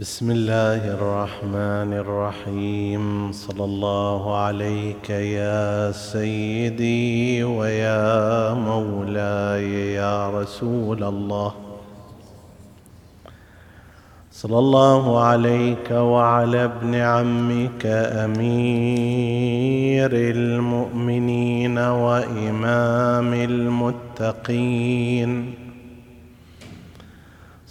بسم الله الرحمن الرحيم. صلى الله عليك يا سيدي ويا مولاي يا رسول الله. صلى الله عليك وعلى ابن عمك أمير المؤمنين وإمام المتقين.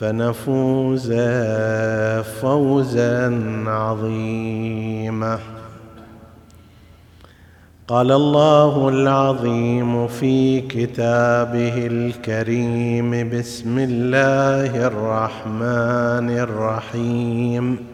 فنفوز فوزا عظيما. قال الله العظيم في كتابه الكريم بسم الله الرحمن الرحيم.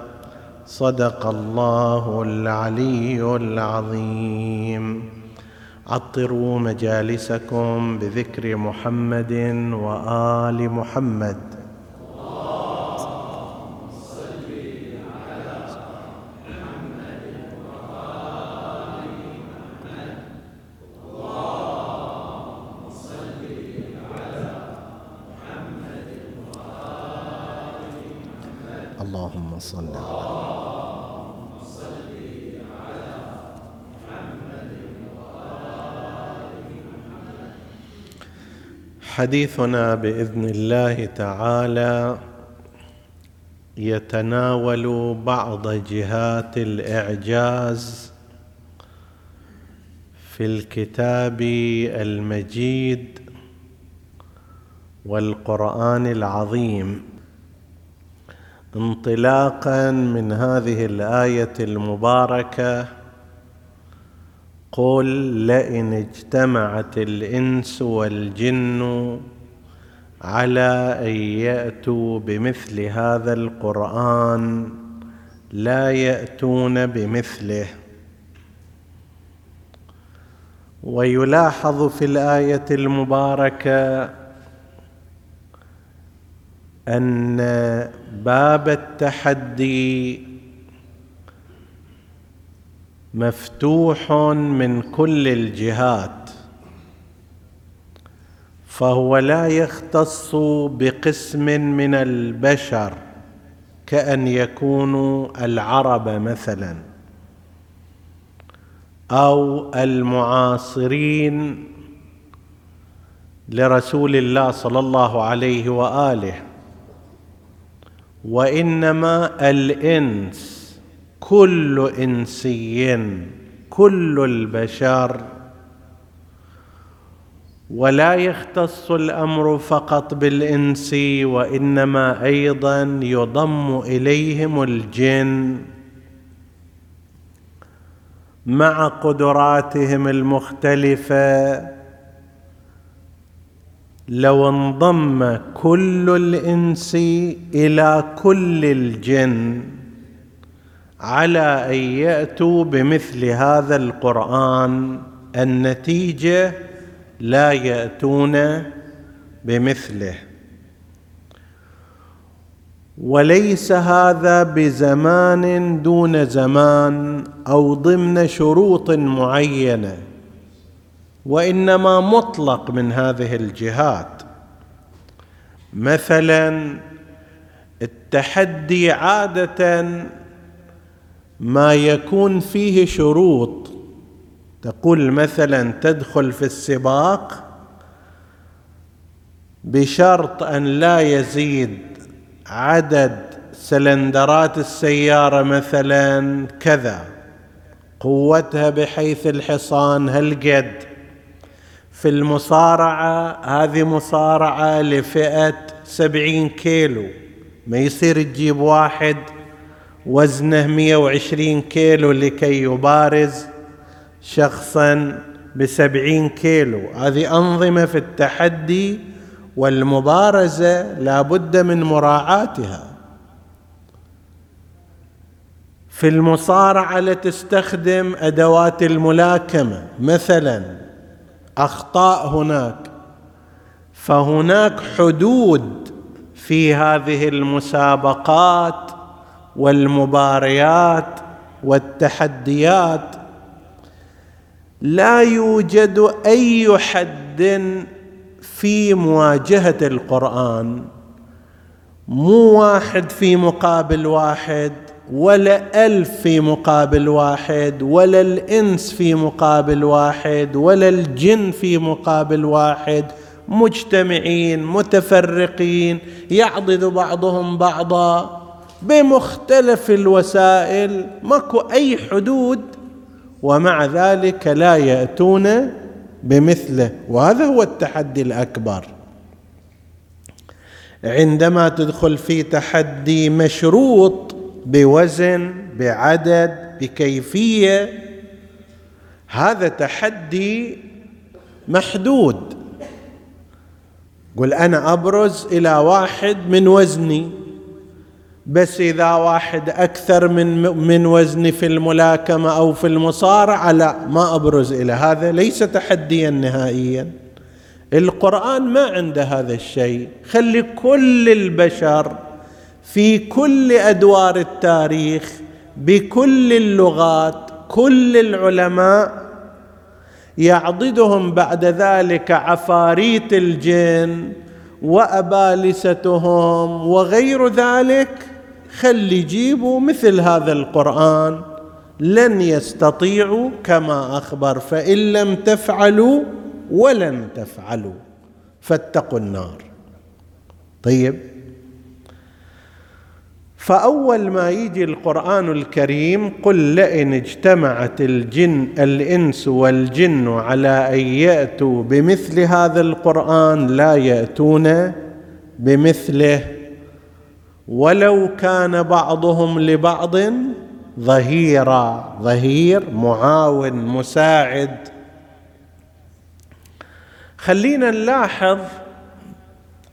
صدق الله العلي العظيم. عطروا مجالسكم بذكر محمد وآل محمد اللهم صل على حديثنا بإذن الله تعالى يتناول بعض جهات الإعجاز في الكتاب المجيد والقرآن العظيم. انطلاقا من هذه الآية المباركة قل لئن اجتمعت الانس والجن على ان ياتوا بمثل هذا القران لا ياتون بمثله ويلاحظ في الايه المباركه ان باب التحدي مفتوح من كل الجهات فهو لا يختص بقسم من البشر كأن يكونوا العرب مثلا أو المعاصرين لرسول الله صلى الله عليه وآله وإنما الإنس كل انسي كل البشر. ولا يختص الأمر فقط بالإنس وإنما أيضا يضم إليهم الجن. مع قدراتهم المختلفة لو انضم كل الإنس إلى كل الجن. على أن يأتوا بمثل هذا القرآن. النتيجة لا يأتون بمثله. وليس هذا بزمان دون زمان أو ضمن شروط معينة وإنما مطلق من هذه الجهات. مثلا التحدي عادة ما يكون فيه شروط. تقول مثلا تدخل في السباق بشرط أن لا يزيد عدد سلندرات السيارة مثلا كذا قوتها بحيث الحصان هالقد. في المصارعة هذه مصارعة لفئة سبعين كيلو ما يصير تجيب واحد وزنه مية وعشرين كيلو لكي يبارز شخصا بسبعين كيلو. هذه أنظمة في التحدي والمبارزة لا بد من مراعاتها. في المصارعة لتستخدم أدوات الملاكمة مثلا أخطاء هناك فهناك حدود في هذه المسابقات والمباريات والتحديات. لا يوجد أي حد في مواجهة القرآن مو واحد في مقابل واحد ولا ألف في مقابل واحد ولا الإنس في مقابل واحد ولا الجن في مقابل واحد. مجتمعين متفرقين يعضد بعضهم بعضا. بمختلف الوسائل ماكو أي حدود ومع ذلك لا يأتون بمثله. وهذا هو التحدي الأكبر. عندما تدخل في تحدي مشروط بوزن بعدد بكيفية هذا تحدي محدود. قل أنا أبرز إلى واحد من وزني. بس إذا واحد أكثر من من وزني في الملاكمة أو في المصارعة لا ما أبرز إلى هذا ليس تحديا نهائيا. القرآن ما عنده هذا الشيء. خلي كل البشر في كل أدوار التاريخ بكل اللغات كل العلماء يعضدهم بعد ذلك عفاريت الجن وأبالستهم وغير ذلك. خلي يجيبوا مثل هذا القرآن. لن يستطيعوا كما أخبر فإن لم تفعلوا ولن تفعلوا. فاتقوا النار. طيب. فأول ما يجي القرآن الكريم قل لئن اجتمعت الجن الإنس والجن على أن يأتوا بمثل هذا القرآن. لا يأتون بمثله. ولو كان بعضهم لبعض ظهيرا ظهير معاون مساعد. خلينا نلاحظ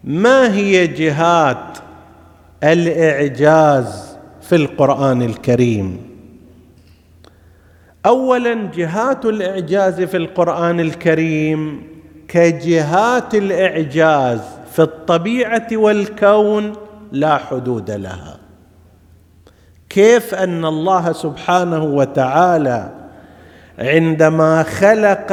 ما هي جهات الإعجاز في القرآن الكريم. اولا جهات الإعجاز في القرآن الكريم كجهات الإعجاز في الطبيعة والكون لا حدود لها. كيف أن الله سبحانه وتعالى عندما خلق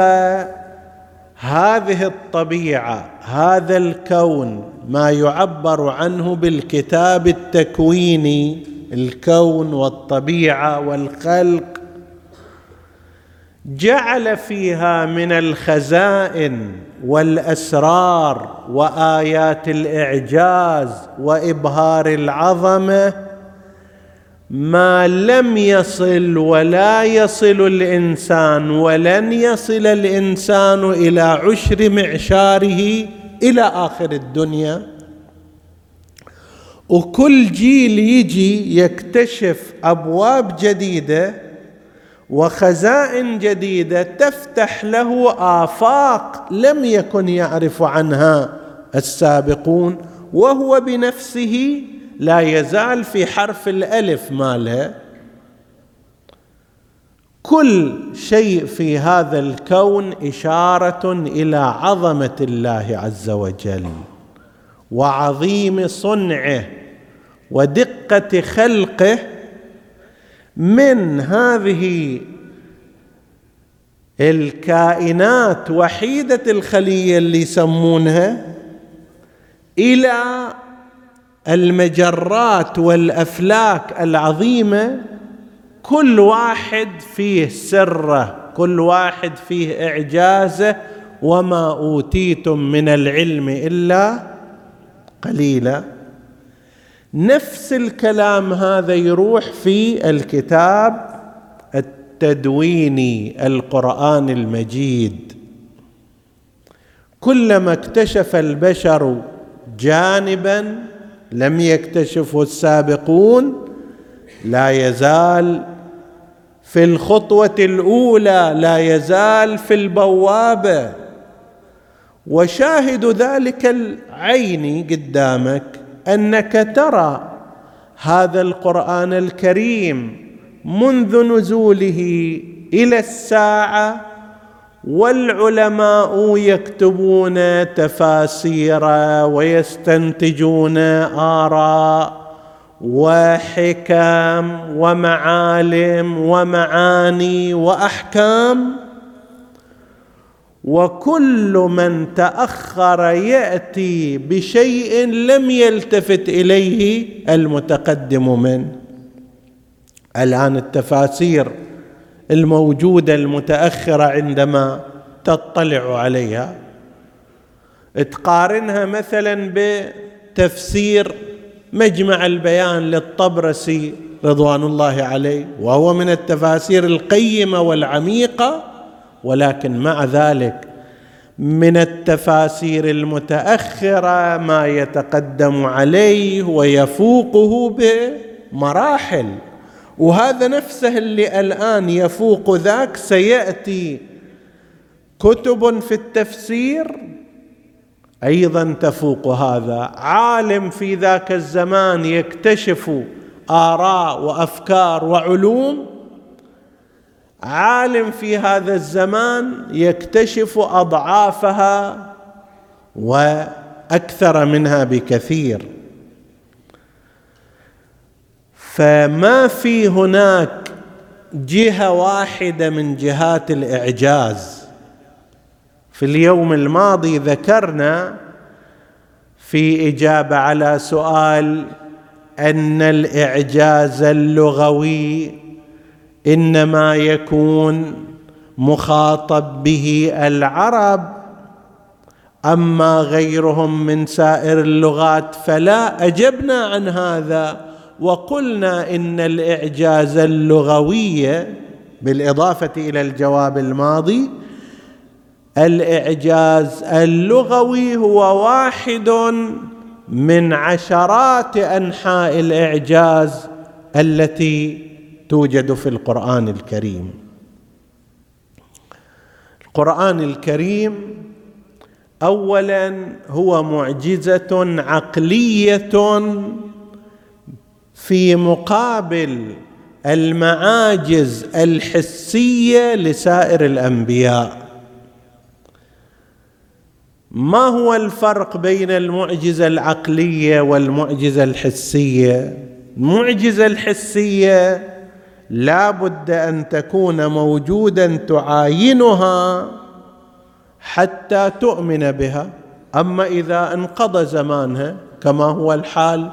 هذه الطبيعة هذا الكون ما يعبر عنه بالكتاب التكويني الكون والطبيعة والخلق جعل فيها من الخزائن والأسرار وآيات الإعجاز وإبهار العظمة ما لم يصل ولا يصل الإنسان ولن يصل الإنسان إلى عشر معشاره إلى آخر الدنيا. وكل جيل يجي يكتشف أبواب جديدة وخزائن جديدة تفتح له آفاق لم يكن يعرف عنها السابقون وهو بنفسه لا يزال في حرف الألف مالها كل شيء في هذا الكون إشارة إلى عظمة الله عز وجل وعظيم صنعه ودقة خلقه من هذه الكائنات وحيدة الخلية اللي يسمونها إلى المجرات والأفلاك العظيمة كل واحد فيه سرة كل واحد فيه إعجازة وما أوتيتم من العلم إلا قليلا. نفس الكلام هذا يروح في الكتاب التدويني القرآن المجيد. كلما اكتشف البشر جانبا لم يكتشفه السابقون لا يزال في الخطوة الأولى لا يزال في البوابة. وشاهد ذلك العين قدامك أنك ترى هذا القرآن الكريم منذ نزوله إلى الساعة والعلماء يكتبون تفاسير ويستنتجون آراء وحكم ومعالم ومعاني وأحكام وكل من تأخر يأتي بشيء لم يلتفت إليه المتقدم منه الآن التفاسير الموجودة المتأخرة عندما تطلع عليها. تقارنها مثلا بتفسير مجمع البيان للطبرسي رضوان الله عليه وهو من التفاسير القيمة والعميقة ولكن مع ذلك من التفاسير المتأخرة ما يتقدم عليه ويفوقه بمراحل. وهذا نفسه اللي الآن يفوق ذاك سيأتي كتب في التفسير أيضا تفوق هذا. عالم في ذاك الزمان يكتشف آراء وأفكار وعلوم عالم في هذا الزمان يكتشف أضعافها وأكثر منها بكثير. فما في هناك جهة واحدة من جهات الإعجاز. في اليوم الماضي ذكرنا في إجابة على سؤال أن الإعجاز اللغوي إنما يكون مخاطب به العرب أما غيرهم من سائر اللغات فلا أجبنا عن هذا وقلنا إن الإعجاز اللغوي بالإضافة إلى الجواب الماضي الإعجاز اللغوي هو واحد من عشرات أنحاء الإعجاز التي توجد في القرآن الكريم. القرآن الكريم اولا هو معجزة عقلية في مقابل المعاجز الحسية لسائر الأنبياء. ما هو الفرق بين المعجزة العقلية والمعجزة الحسية؟ المعجزة الحسية لا بد أن تكون موجودا تعاينها حتى تؤمن بها. أما إذا انقضى زمانها كما هو الحال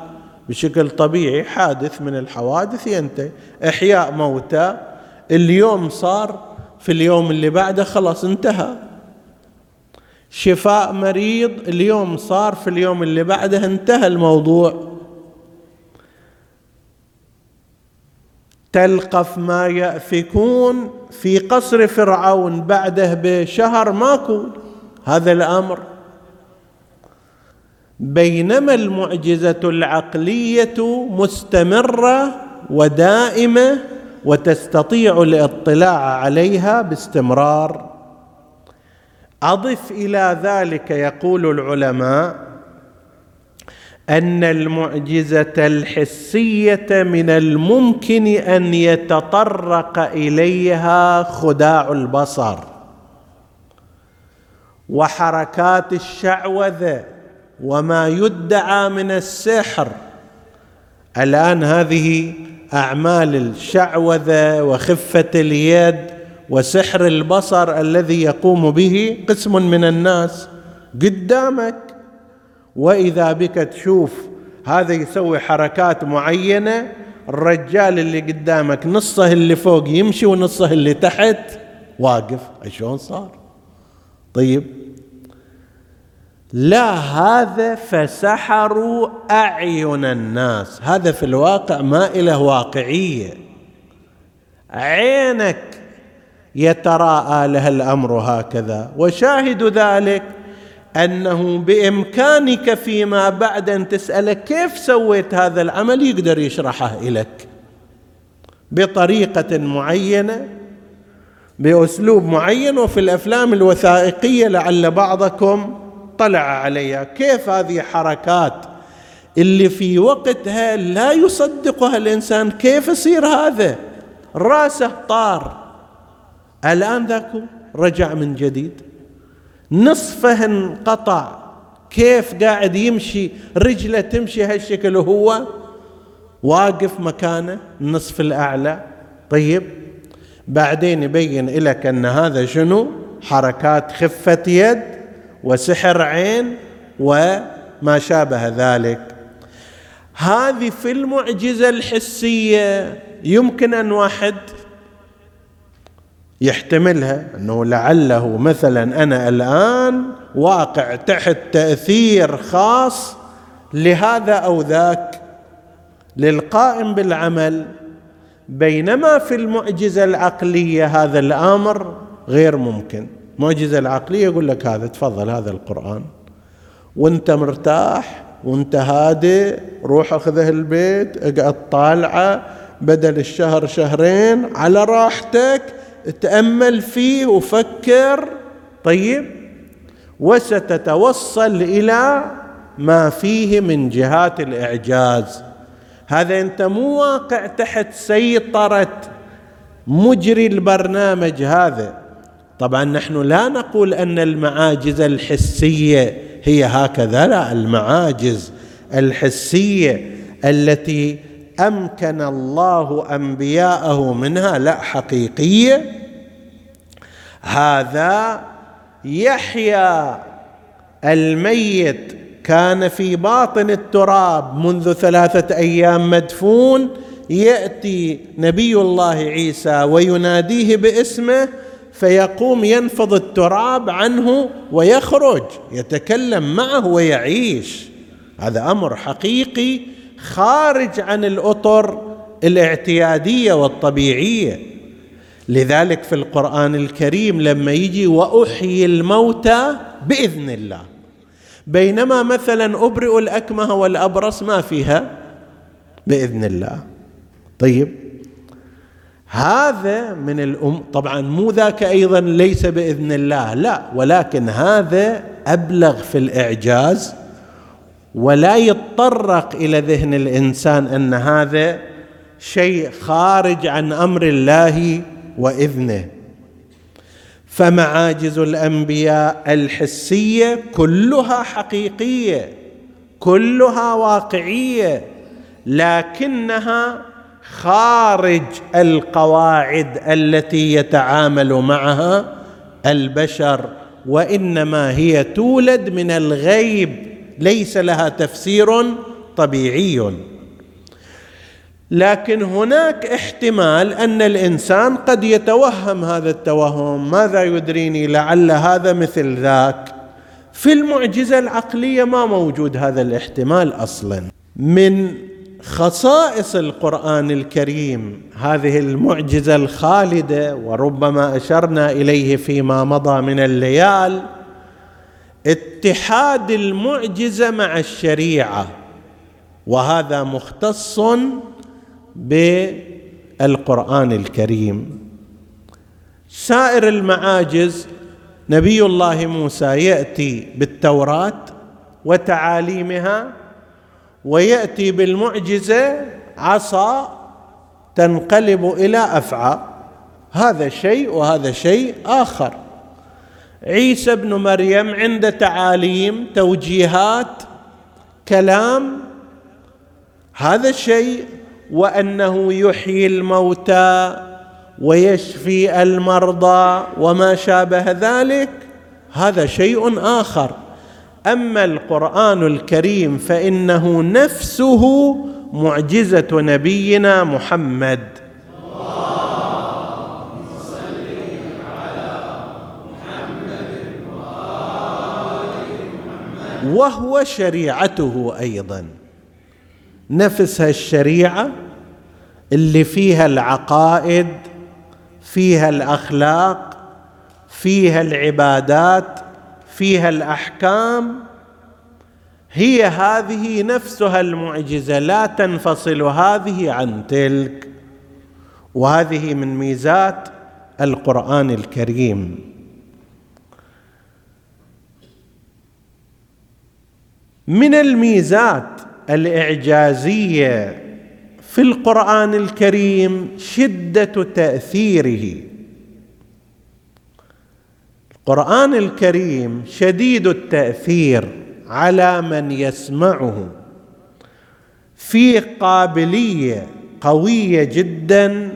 بشكل طبيعي حادث من الحوادث ينتهي إحياء موتى اليوم صار في اليوم اللي بعده خلاص انتهى. شفاء مريض اليوم صار في اليوم اللي بعده انتهى الموضوع. تلقف ما يأفكون في قصر فرعون بعده بشهر ماكو. هذا الأمر. بينما المعجزة العقلية مستمرة ودائمة وتستطيع الاطلاع عليها باستمرار. أضف إلى ذلك يقول العلماء أن المعجزة الحسية من الممكن أن يتطرق إليها خداع البصر. وحركات الشعوذة وما يدعى من السحر. الآن هذه أعمال الشعوذة وخفة اليد وسحر البصر الذي يقوم به قسم من الناس قدامك. وإذا بك تشوف هذا يسوي حركات معينة الرجال اللي قدامك نصه اللي فوق يمشي ونصه اللي تحت واقف. شلون صار؟ طيب. لا هذا فسحروا أعين الناس. هذا في الواقع ما له واقعية. عينك يتراءى لها الأمر هكذا وشاهد ذلك أنه بإمكانك فيما بعد أن تساله كيف سويت هذا العمل يقدر يشرحه لك بطريقة معينة بأسلوب معين وفي الأفلام الوثائقية لعل بعضكم طلع عليها. كيف هذه حركات اللي في وقتها لا يصدقها الإنسان؟ كيف يصير هذا؟ راسه طار. الآن ذاك رجع من جديد. نصفه انقطع. كيف قاعد يمشي؟ رجله تمشي هالشكل وهو واقف مكانه النصف الأعلى. طيب بعدين يبين لك أن هذا شنو؟ حركات خفة يد وسحر عين وما شابه ذلك. هذه في المعجزة الحسية. يمكن أن واحد يحتملها أنه لعله مثلا أنا الآن واقع تحت تأثير خاص لهذا أو ذاك للقائم بالعمل. بينما في المعجزة العقلية هذا الأمر غير ممكن. المعجزه العقلية يقول لك هذا تفضل هذا القرآن. وأنت مرتاح وأنت هادئ روح أخذه البيت اقعد طالعة بدل الشهر شهرين على راحتك تأمل فيه وفكر طيب وستتوصل إلى ما فيه من جهات الإعجاز. هذا أنت مو واقع تحت سيطرة مجري البرنامج هذا. طبعا نحن لا نقول أن المعاجز الحسية هي هكذا لا المعاجز الحسية التي أمكن الله أنبياءه منها؟ لا حقيقية. هذا يحيى الميت كان في باطن التراب منذ ثلاثة أيام مدفون. يأتي نبي الله عيسى ويناديه باسمه فيقوم ينفض التراب عنه ويخرج يتكلم معه ويعيش. هذا أمر حقيقي. خارج عن الأطر الاعتيادية والطبيعية. لذلك في القرآن الكريم لما يجي وأحيي الموتى بإذن الله. بينما مثلا أبرئ الأكمه والأبرص ما فيها بإذن الله. طيب هذا من الأم طبعا مو ذاك أيضا ليس بإذن الله لا ولكن هذا أبلغ في الإعجاز ولا يتطرق إلى ذهن الإنسان أن هذا شيء خارج عن أمر الله وإذنه. فمعاجز الأنبياء الحسية كلها حقيقية كلها واقعية لكنها خارج القواعد التي يتعامل معها البشر وإنما هي تولد من الغيب ليس لها تفسير طبيعي. لكن هناك احتمال أن الإنسان قد يتوهم هذا التوهم. ماذا يدريني لعل هذا مثل ذاك؟ في المعجزة العقلية ما موجود هذا الاحتمال أصلا. من خصائص القرآن الكريم هذه المعجزة الخالدة وربما أشرنا إليه فيما مضى من الليال اتحاد المعجزة مع الشريعة وهذا مختص بالقرآن الكريم. سائر المعاجز نبي الله موسى يأتي بالتوراة وتعاليمها ويأتي بالمعجزة عصا تنقلب إلى أفعى. هذا شيء وهذا شيء آخر. عيسى ابن مريم عنده تعاليم توجيهات كلام. هذا الشيء وأنه يحيي الموتى ويشفي المرضى وما شابه ذلك هذا شيء آخر. أما القرآن الكريم فإنه نفسه معجزة نبينا محمد. وهو شريعته أيضا. نفس هالشريعه اللي فيها العقائد فيها الأخلاق فيها العبادات فيها الأحكام هي هذه نفسها المعجزة لا تنفصل هذه عن تلك. وهذه من ميزات القرآن الكريم. من الميزات الإعجازية في القرآن الكريم شدة تأثيره. القرآن الكريم شديد التأثير على من يسمعه. في قابلية قوية جدا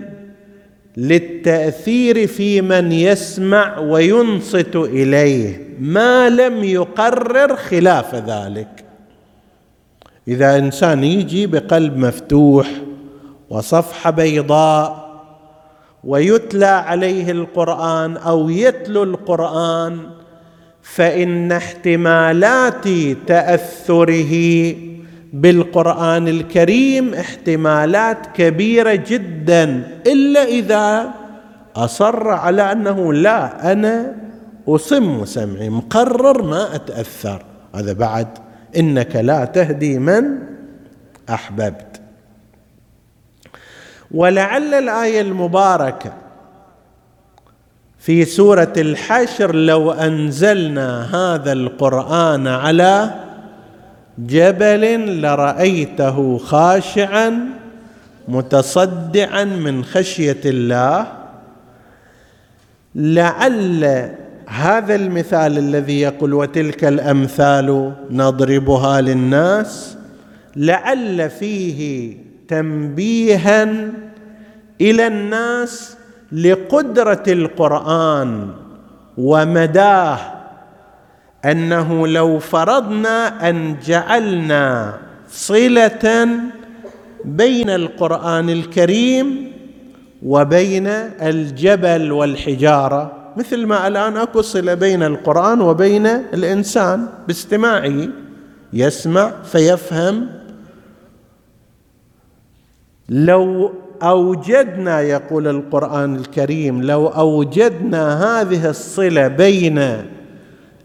للتأثير في من يسمع وينصت إليه ما لم يقرر خلاف ذلك. إذا إنسان يجي بقلب مفتوح وصفحة بيضاء ويتلى عليه القرآن أو يتلو القرآن فإن احتمالات تأثره بالقرآن الكريم احتمالات كبيرة جدا إلا إذا أصر على أنه لا أنا أصم سمعي مقرر ما أتأثر. هذا بعد. إنك لا تهدي من أحببت. ولعل الآية المباركة في سورة الحشر لو أنزلنا هذا القرآن على جبل لرأيته خاشعا متصدعا من خشية الله لعل هذا المثال الذي يقول وتلك الأمثال نضربها للناس لعل فيه تنبيها إلى الناس لقدرة القرآن ومداه أنه لو فرضنا أن جعلنا صلة بين القرآن الكريم وبين الجبل والحجارة مثل ما الآن أكو صلة بين القرآن وبين الإنسان. باستماعه يسمع فيفهم. لو أوجدنا يقول القرآن الكريم لو أوجدنا هذه الصلة بين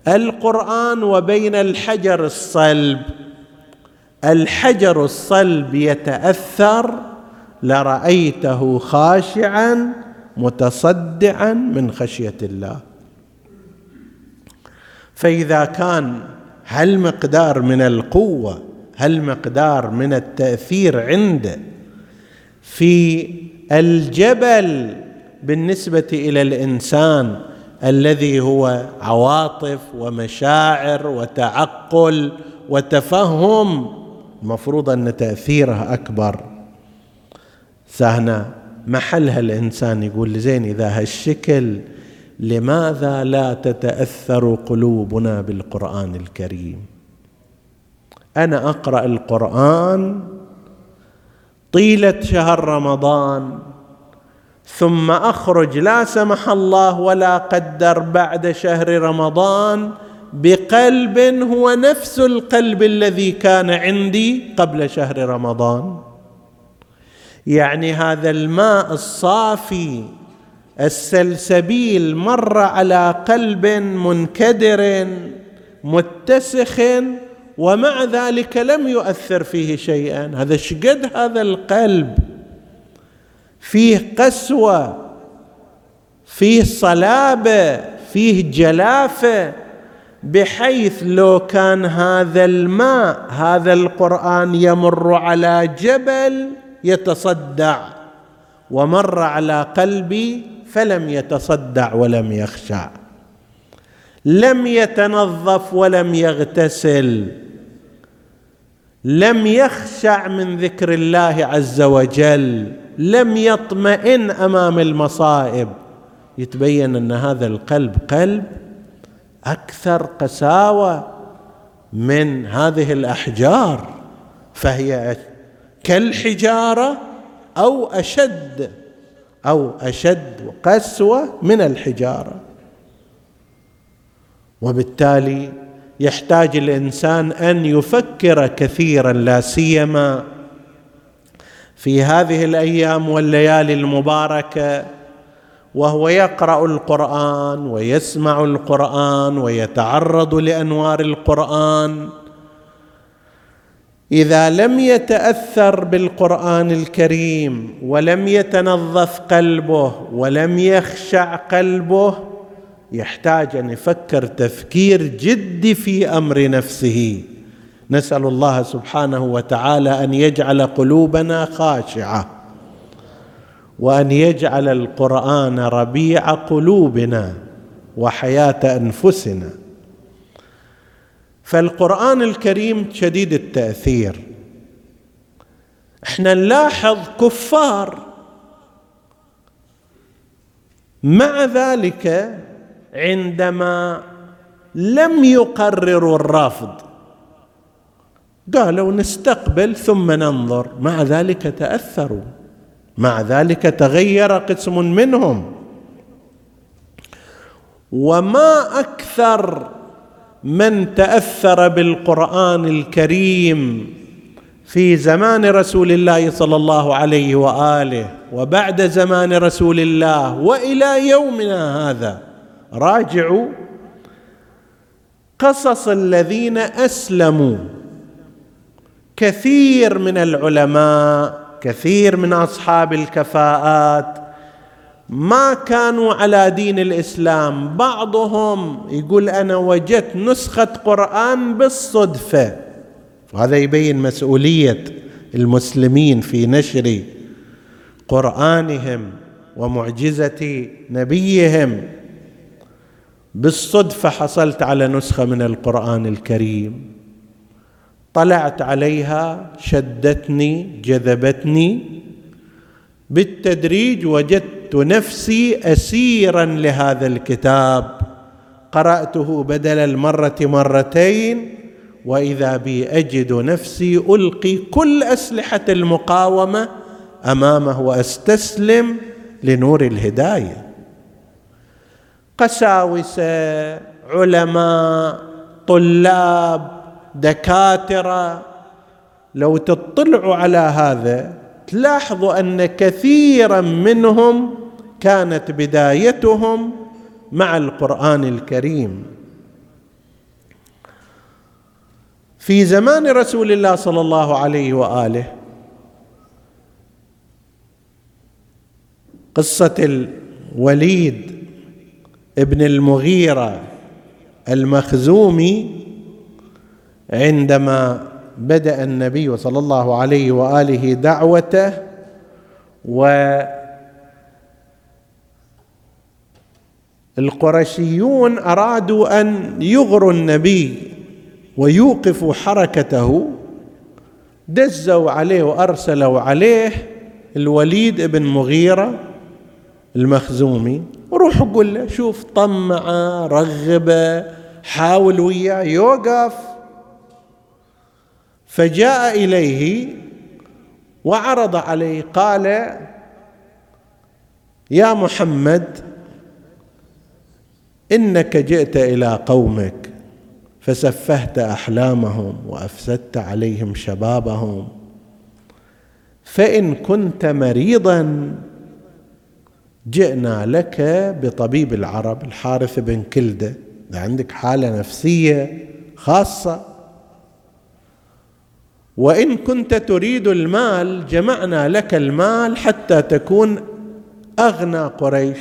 القرآن وبين الحجر الصلب الحجر الصلب يتأثر لرأيته خاشعا متصدعا من خشية الله. فإذا كان هالمقدار من القوة هالمقدار من التأثير عنده في الجبل بالنسبة إلى الإنسان الذي هو عواطف ومشاعر وتعقل وتفهم المفروض أن تأثيره أكبر. سهنا. محلها الإنسان يقول زين إذا هالشكل لماذا لا تتأثر قلوبنا بالقرآن الكريم؟ أنا أقرأ القرآن طيلة شهر رمضان ثم أخرج لا سمح الله ولا قدر بعد شهر رمضان بقلب هو نفس القلب الذي كان عندي قبل شهر رمضان. يعني هذا الماء الصافي السلسبيل مر على قلب منكدر متسخ ومع ذلك لم يؤثر فيه شيئا. هذا شقد هذا القلب. فيه قسوة فيه صلابة فيه جلافة بحيث لو كان هذا الماء هذا القرآن يمر على جبل يتصدع ومر على قلبي فلم يتصدع ولم يخشع. لم يتنظف ولم يغتسل. لم يخشع من ذكر الله عز وجل. لم يطمئن أمام المصائب. يتبين أن هذا القلب قلب أكثر قساوة من هذه الأحجار فهي كالحجارة أو أشد أو أشد قسوة من الحجارة. وبالتالي يحتاج الإنسان أن يفكر كثيرا لا سيما في هذه الأيام والليالي المباركة وهو يقرأ القرآن ويسمع القرآن ويتعرض لأنوار القرآن. إذا لم يتأثر بالقرآن الكريم ولم يتنظف قلبه ولم يخشع قلبه يحتاج أن يفكر تفكير جدي في أمر نفسه. نسأل الله سبحانه وتعالى أن يجعل قلوبنا خاشعة وأن يجعل القرآن ربيع قلوبنا وحياة أنفسنا. فالقرآن الكريم شديد التأثير. إحنا نلاحظ كفار مع ذلك عندما لم يقرروا الرفض قالوا نستقبل ثم ننظر. مع ذلك تأثروا. مع ذلك تغير قسم منهم. وما أكثر من تأثر بالقرآن الكريم في زمان رسول الله صلى الله عليه وآله وبعد زمان رسول الله وإلى يومنا هذا. راجعوا. قصص الذين أسلموا. كثير من العلماء كثير من أصحاب الكفاءات ما كانوا على دين الإسلام. بعضهم يقول أنا وجدت نسخة قرآن بالصدفة. وهذا يبين مسؤولية المسلمين في نشر قرآنهم ومعجزة نبيهم. بالصدفة حصلت على نسخة من القرآن الكريم. طلعت عليها شدتني جذبتني. بالتدريج وجدت نفسي اسيرا لهذا الكتاب. قرأته بدل المرة مرتين وإذا بي أجد نفسي ألقي كل أسلحة المقاومة أمامه وأستسلم لنور الهداية. قساوسة علماء طلاب دكاترة. لو تطلعوا على هذا تلاحظوا أن كثيرا منهم كانت بدايتهم مع القرآن الكريم. في زمان رسول الله صلى الله عليه وآله قصة الوليد ابن المغيرة المخزومي عندما بدأ النبي صلى الله عليه وآله دعوته و القرشيون أرادوا أن يغروا النبي ويوقفوا حركته دزوا عليه وأرسلوا عليه الوليد بن مغيرة المخزومي. وروح قول له شوف طمعه رغبه حاول وياه يوقف. فجاء إليه وعرض عليه قال يا محمد إنك جئت إلى قومك فسفهت أحلامهم وأفسدت عليهم شبابهم. فإن كنت مريضا جئنا لك بطبيب العرب الحارث بن كلدة. عندك حالة نفسية خاصة. وإن كنت تريد المال جمعنا لك المال حتى تكون أغنى قريش.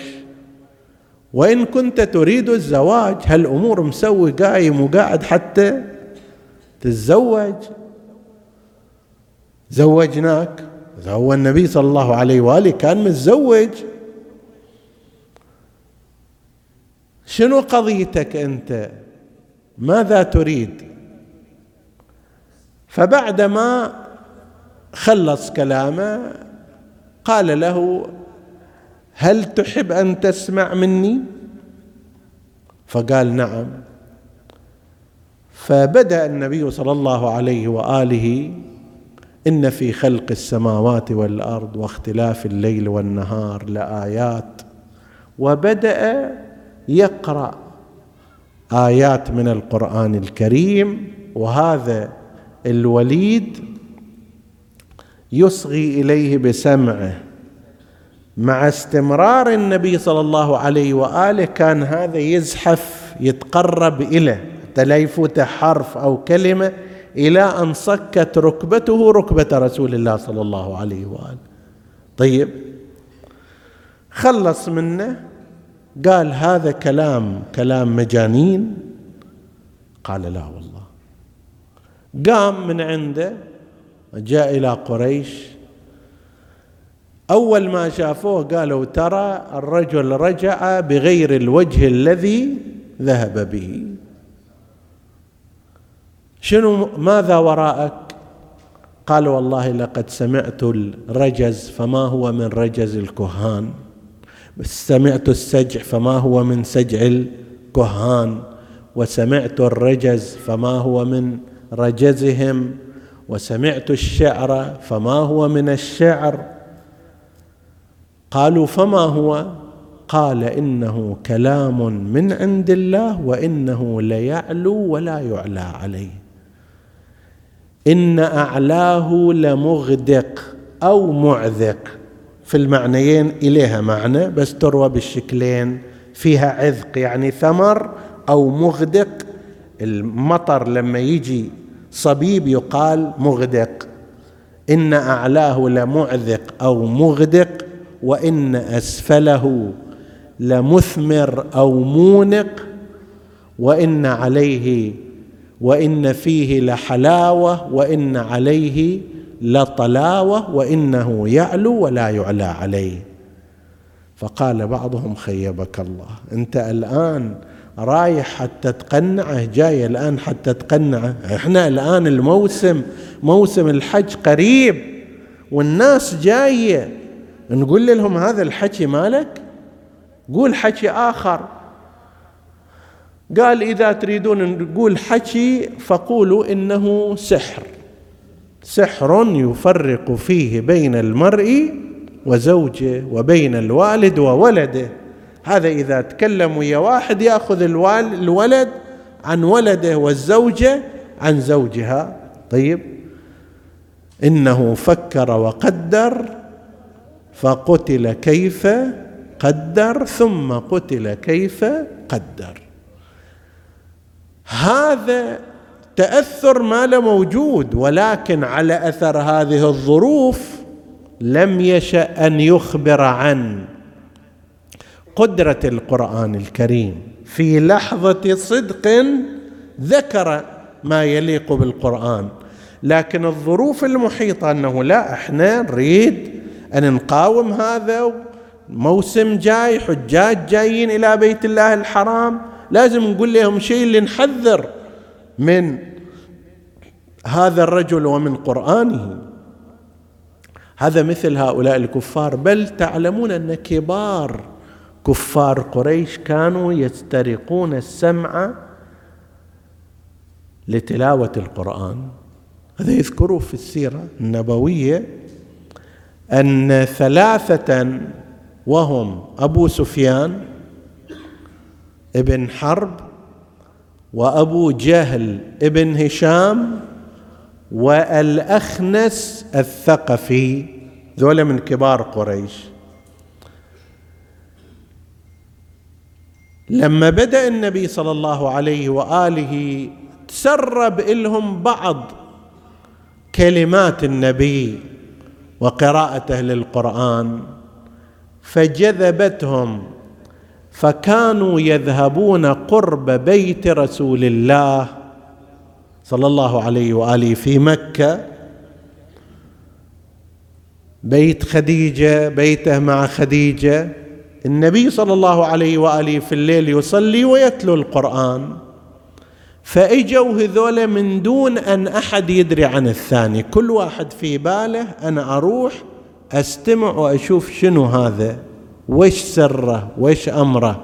وإن كنت تريد الزواج هالامور مسوي قايم وقاعد حتى تتزوج؟ زوجناك. هو النبي صلى الله عليه وآله كان متزوج. شنو قضيتك أنت؟ ماذا تريد؟ فبعدما خلص كلامه قال له هل تحب أن تسمع مني؟ فقال نعم. فبدأ النبي صلى الله عليه وآله إن في خلق السماوات والأرض واختلاف الليل والنهار لآيات. وبدأ يقرأ آيات من القرآن الكريم. وهذا الوليد يصغي إليه بسمعه. مع استمرار النبي صلى الله عليه وآله كان هذا يزحف يتقرب اليه حتى لا يفوت حرف أو كلمة إلى أن صكت ركبته ركبة رسول الله صلى الله عليه وآله. طيب خلص منه قال هذا كلام كلام مجانين؟ قال لا والله. قام من عنده جاء إلى قريش أول ما شافوه قالوا ترى الرجل رجع بغير الوجه الذي ذهب به. شنو ماذا وراءك؟ قال والله لقد سمعت الرجز فما هو من رجز الكهان؟ سمعت السجع فما هو من سجع الكهان؟ وسمعت الرجز فما هو من رجزهم؟ وسمعت الشعر فما هو من الشعر؟ قالوا فما هو؟ قال إنه كلام من عند الله وإنه ليعلو ولا يعلى عليه. إن أعلاه لمغدق أو معذق. في المعنيين إليها معنى بس تروى بالشكلين. فيها عذق يعني ثمر أو مغدق. المطر لما يجي صبيب يقال مغدق. إن أعلاه لمعذق أو مغدق. وإن أسفله لمثمر أو مونق وإن عليه وإن فيه لحلاوة وإن عليه لطلاوة وإنه يعلو ولا يعلى عليه. فقال بعضهم خيبك الله. أنت الآن رايح حتى تقنعه جاي الآن حتى تقنعه. إحنا الآن الموسم موسم الحج قريب والناس جاية. نقول لهم هذا الحكي مالك؟ قول حكي آخر. قال إذا تريدون نقول حكي فقولوا إنه سحر. سحر يفرق فيه بين المرء وزوجه وبين الوالد وولده. هذا إذا تكلم ويا واحد يأخذ الولد عن ولده والزوجة عن زوجها. طيب. إنه فكر وقدر فقتل كيف قدر ثم قتل كيف قدر. هذا تأثر ما له موجود ولكن على أثر هذه الظروف لم يشأ أن يخبر عن قدرة القرآن الكريم. في لحظة صدق ذكر ما يليق بالقرآن لكن الظروف المحيطة أنه لا إحنا نريد أن نقاوم هذا موسم جاي حجاج جايين إلى بيت الله الحرام. لازم نقول لهم شيء اللي نحذر من هذا الرجل ومن قرآنه. هذا مثل هؤلاء الكفار. بل تعلمون أن كبار كفار قريش كانوا يسترقون السمع لتلاوة القرآن. هذا يذكره في السيرة النبوية. أن ثلاثة وهم أبو سفيان ابن حرب وأبو جهل ابن هشام والأخنس الثقفي ذولا من كبار قريش. لما بدأ النبي صلى الله عليه وآله تسرب لهم بعض كلمات النبي وقراءته للقران فجذبتهم فكانوا يذهبون قرب بيت رسول الله صلى الله عليه وآله في مكة. بيت خديجة بيته مع خديجة. النبي صلى الله عليه وآله في الليل يصلي ويتلو القرآن. فاجوا هذول من دون أن أحد يدري عن الثاني. كل واحد في باله أنا أروح أستمع وأشوف شنو هذا وش سره وش أمره.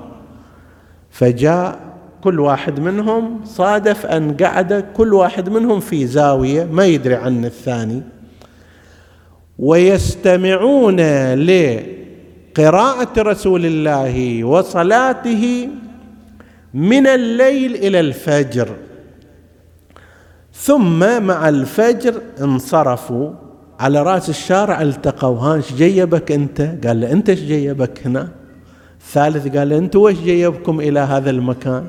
فجاء كل واحد منهم صادف أن قعد كل واحد منهم في زاوية ما يدري عن الثاني. ويستمعون لقراءة رسول الله وصلاته من الليل إلى الفجر. ثم مع الفجر انصرفوا على رأس الشارع التقوا هانش جيبك أنت؟ قال له أنت إيش جيبك هنا؟ الثالث قال له أنتوا وش جيبكم إلى هذا المكان؟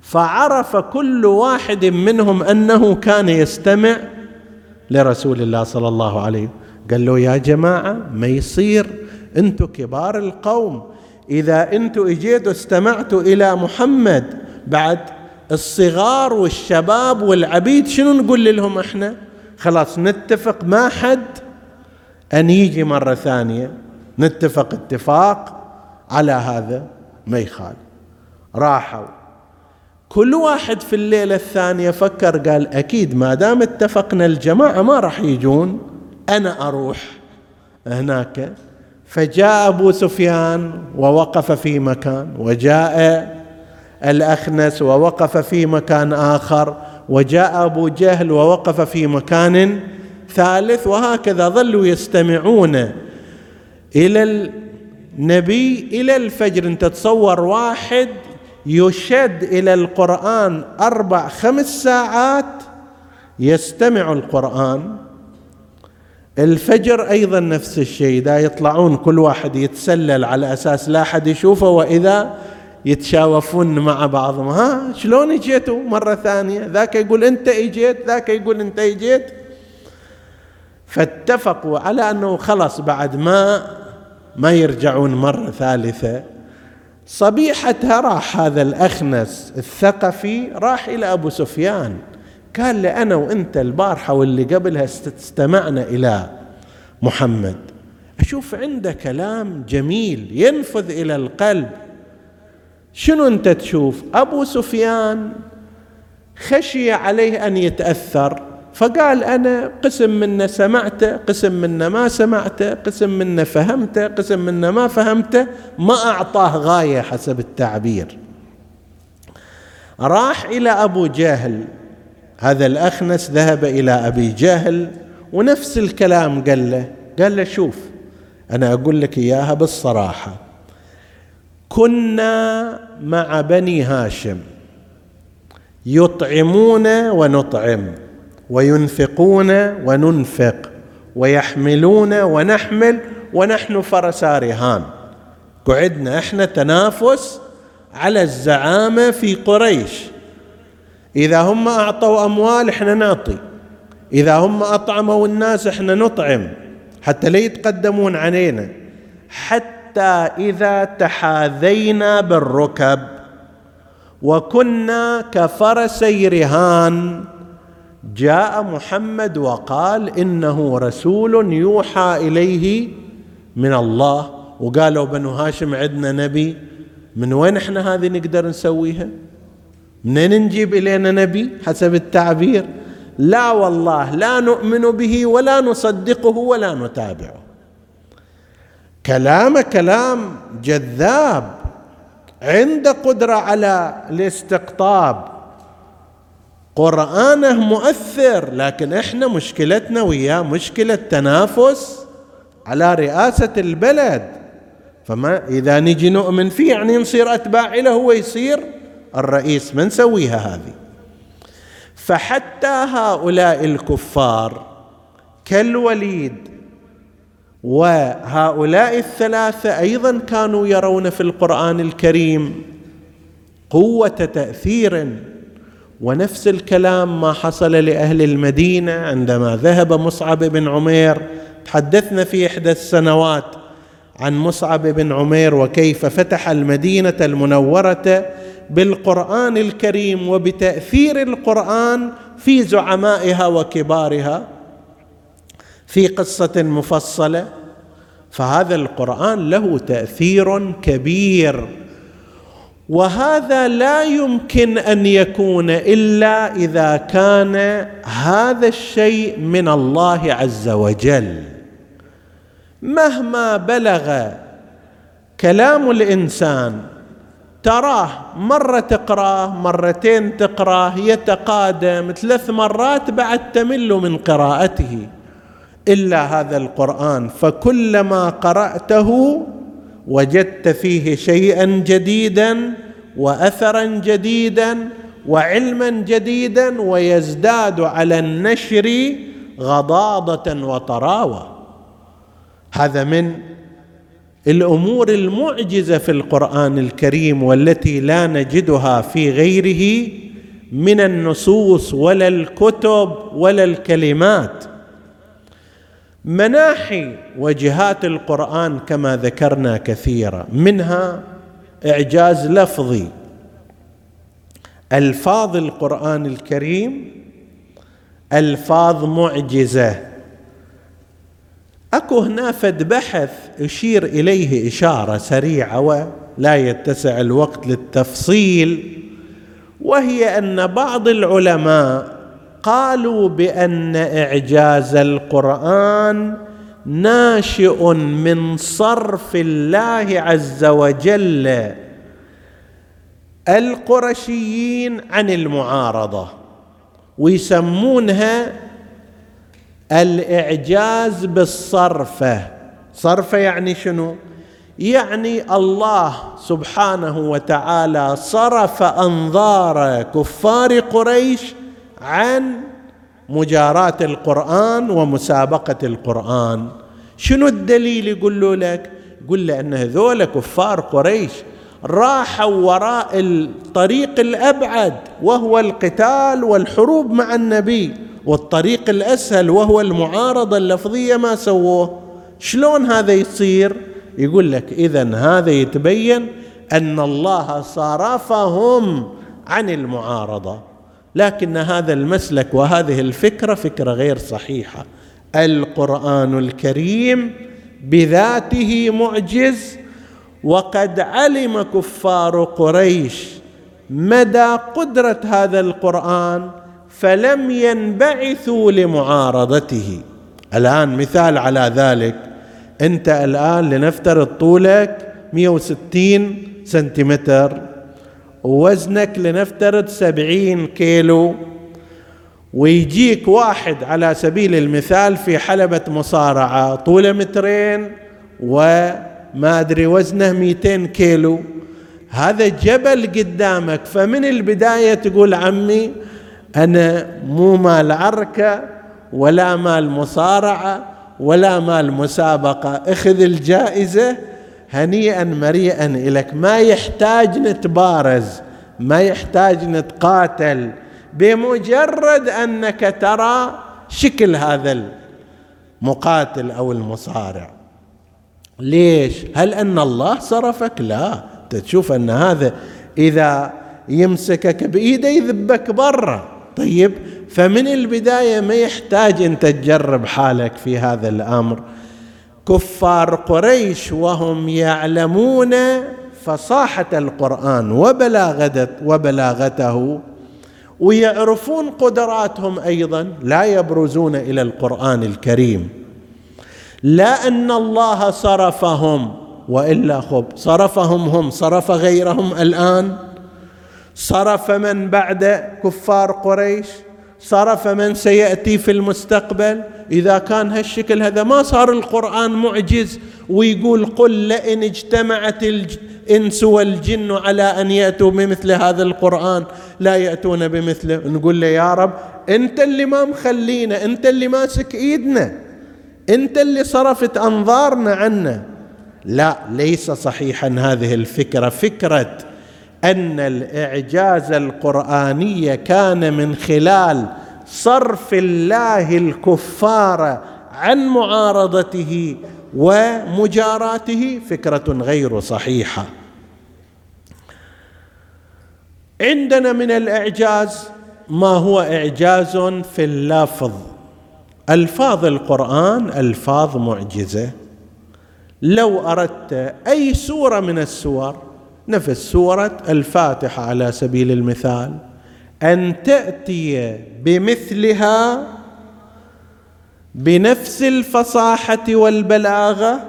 فعرف كل واحد منهم أنه كان يستمع لرسول الله صلى الله عليه قال له يا جماعة ما يصير أنتم كبار القوم إذا أنتم اجيتوا استمعتوا إلى محمد بعد الصغار والشباب والعبيد شنو نقول لهم إحنا؟ خلاص نتفق ما حد أن يجي مرة ثانية. نتفق اتفاق على هذا ما يخالف راحوا. كل واحد في الليلة الثانية فكر قال أكيد ما دام اتفقنا الجماعة ما راح يجون أنا أروح هناك. فجاء أبو سفيان ووقف في مكان وجاء الأخنس ووقف في مكان آخر وجاء أبو جهل ووقف في مكان ثالث وهكذا ظلوا يستمعون إلى النبي إلى الفجر. انت تصور واحد يشد إلى القرآن أربع خمس ساعات يستمع القرآن. الفجر أيضا نفس الشيء إذا يطلعون كل واحد يتسلل على أساس لا أحد يشوفه وإذا يتشاوفون مع بعضهم. ها شلون اجيتوا مرة ثانية؟ ذاك يقول أنت إجيت ذاك يقول أنت إجيت. فاتفقوا على أنه خلص بعد ما ما يرجعون مرة ثالثة صبيحتها راح هذا الأخنس الثقفي راح إلى أبو سفيان. قال لي أنا وأنت البارحة واللي قبلها استمعنا إلى محمد. أشوف عنده كلام جميل ينفذ إلى القلب. شنو أنت تشوف؟ أبو سفيان خشي عليه أن يتأثر فقال أنا قسم منا سمعته قسم منا ما سمعته قسم منا فهمته قسم منا ما فهمته ما أعطاه غاية حسب التعبير. راح إلى أبو جهل. هذا الأخنس ذهب إلى أبي جهل ونفس الكلام قال له قال له شوف أنا أقول لك إياها بالصراحة. كنا مع بني هاشم يطعمون ونطعم وينفقون وننفق ويحملون ونحمل ونحن فرسا رهان. قعدنا إحنا تنافس على الزعامة في قريش. إذا هم أعطوا أموال إحنا نعطي. إذا هم أطعموا الناس إحنا نطعم. حتى لا يتقدمون علينا. حتى إذا تحاذينا بالركب وكنا كفرسي رهان جاء محمد وقال إنه رسول يوحى إليه من الله. وقالوا بنو هاشم عندنا نبي من وين إحنا هذه نقدر نسويها؟ منين نجيب إلينا نبي حسب التعبير؟ لا والله لا نؤمن به ولا نصدقه ولا نتابعه. كلام كلام جذاب عنده قدرة على الاستقطاب. قرآنه مؤثر لكن إحنا مشكلتنا وياه مشكلة تنافس على رئاسة البلد. فما إذا نجي نؤمن فيه يعني نصير أتباع له هو يصير الرئيس ما نسويها هذه. فحتى هؤلاء الكفار كالوليد وهؤلاء الثلاثة أيضا كانوا يرون في القرآن الكريم قوة تأثير ونفس الكلام ما حصل لأهل المدينة عندما ذهب مصعب بن عمير. تحدثنا في إحدى السنوات عن مصعب بن عمير وكيف فتح المدينة المنورة بالقرآن الكريم وبتأثير القرآن في زعمائها وكبارها في قصة مفصلة فهذا القرآن له تأثير كبير. وهذا لا يمكن أن يكون إلا إذا كان هذا الشيء من الله عز وجل. مهما بلغ كلام الإنسان تراه مرة تقراه مرتين تقراه يتقادم ثلاث مرات بعد تمل من قراءته. إلا هذا القرآن فكلما قرأته وجدت فيه شيئا جديدا واثرا جديدا وعلما جديدا ويزداد على النشر غضاضة وطراوة. هذا من الأمور المعجزة في القرآن الكريم والتي لا نجدها في غيره من النصوص ولا الكتب ولا الكلمات. مناحي وجهات القرآن كما ذكرنا كثيرا منها إعجاز لفظي. ألفاظ القرآن الكريم ألفاظ معجزة. أكو هنا فد بحث اشير إليه إشارة سريعة ولا يتسع الوقت للتفصيل وهي أن بعض العلماء قالوا بأن إعجاز القرآن ناشئ من صرف الله عز وجل القرشيين عن المعارضة ويسمونها الإعجاز بالصرفة. صرفة يعني شنو؟ يعني الله سبحانه وتعالى صرف أنظار كفار قريش عن مجاراه القرآن ومسابقة القرآن. شنو الدليل يقول له لك؟ يقول له ان هذول كفار قريش راحوا وراء الطريق الأبعد وهو القتال والحروب مع النبي والطريق الأسهل وهو المعارضة اللفظية ما سووه. شلون هذا يصير؟ يقول لك اذا هذا يتبين أن الله صرفهم عن المعارضة. لكن هذا المسلك وهذه الفكرة فكرة غير صحيحة. القرآن الكريم بذاته معجز وقد علم كفار قريش مدى قدرة هذا القرآن فلم ينبعثوا لمعارضته. الآن مثال على ذلك. أنت الآن لنفترض طولك 160 سنتيمتر ووزنك لنفترض 70 كيلو ويجيك واحد على سبيل المثال في حلبة مصارعة طوله مترين وما أدري وزنه 200 كيلو. هذا جبل قدامك. فمن البداية تقول عمي أنا مو مال عركة ولا مال مصارعة ولا مال مسابقة. اخذ الجائزة هنيئا مريئا لك ما يحتاج نتبارز ما يحتاج نتقاتل. بمجرد أنك ترى شكل هذا المقاتل أو المصارع. ليش؟ هل أن الله صرفك؟ لا. تشوف أن هذا إذا يمسكك بإيده يذبك برا. طيب فمن البداية ما يحتاج انت تجرب حالك في هذا الأمر. كفار قريش وهم يعلمون فصاحة القرآن وبلاغته وبلاغته ويعرفون قدراتهم أيضا لا يبرزون إلى القرآن الكريم. لا أن الله صرفهم وإلا خب. صرفهم هم صرف غيرهم الآن. صرف من بعد كفار قريش. صرف من سيأتي في المستقبل. إذا كان هالشكل هذا ما صار القرآن معجز ويقول قل لئن اجتمعت الانس والجن على أن يأتوا بمثل هذا القرآن. لا يأتون بمثله نقول له يا رب أنت اللي ما مخلينا أنت اللي ماسك إيدنا. انت اللي صرفت انظارنا عنا لا ليس صحيحا هذه الفكرة. فكرة أن الإعجاز القرآني كان من خلال صرف الله الكفار عن معارضته ومجاراته فكرة غير صحيحة. عندنا من الإعجاز ما هو إعجاز في اللفظ. الفاظ القرآن الفاظ معجزة. لو أردت أي سورة من السور نفس سورة الفاتحة على سبيل المثال أن تأتي بمثلها بنفس الفصاحة والبلاغة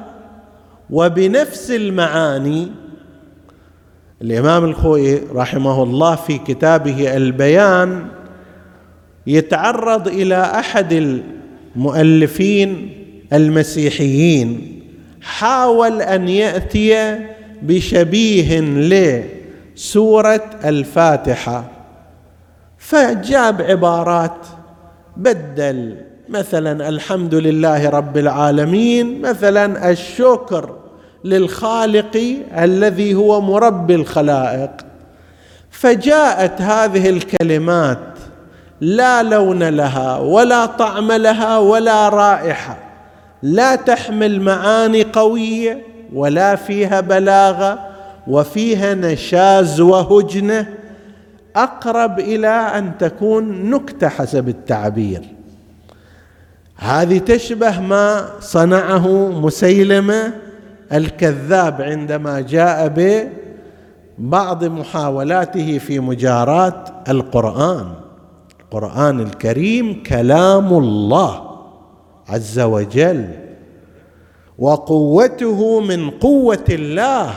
وبنفس المعاني. الإمام الخوئي رحمه الله في كتابه البيان يتعرض إلى أحد المؤلفين المسيحيين حاول أن يأتي بشبيه سورة الفاتحة. فجاب عبارات بدل مثلا الحمد لله رب العالمين مثلا الشكر للخالق الذي هو مربي الخلائق. فجاءت هذه الكلمات لا لون لها ولا طعم لها ولا رائحة. لا تحمل معاني قوية ولا فيها بلاغة وفيها نشاز وهجنة. أقرب إلى أن تكون نكتة حسب التعبير. هذه تشبه ما صنعه مسيلمة الكذاب عندما جاء ببعض محاولاته في مجاراه القرآن. القرآن الكريم كلام الله عز وجل وقوته من قوة الله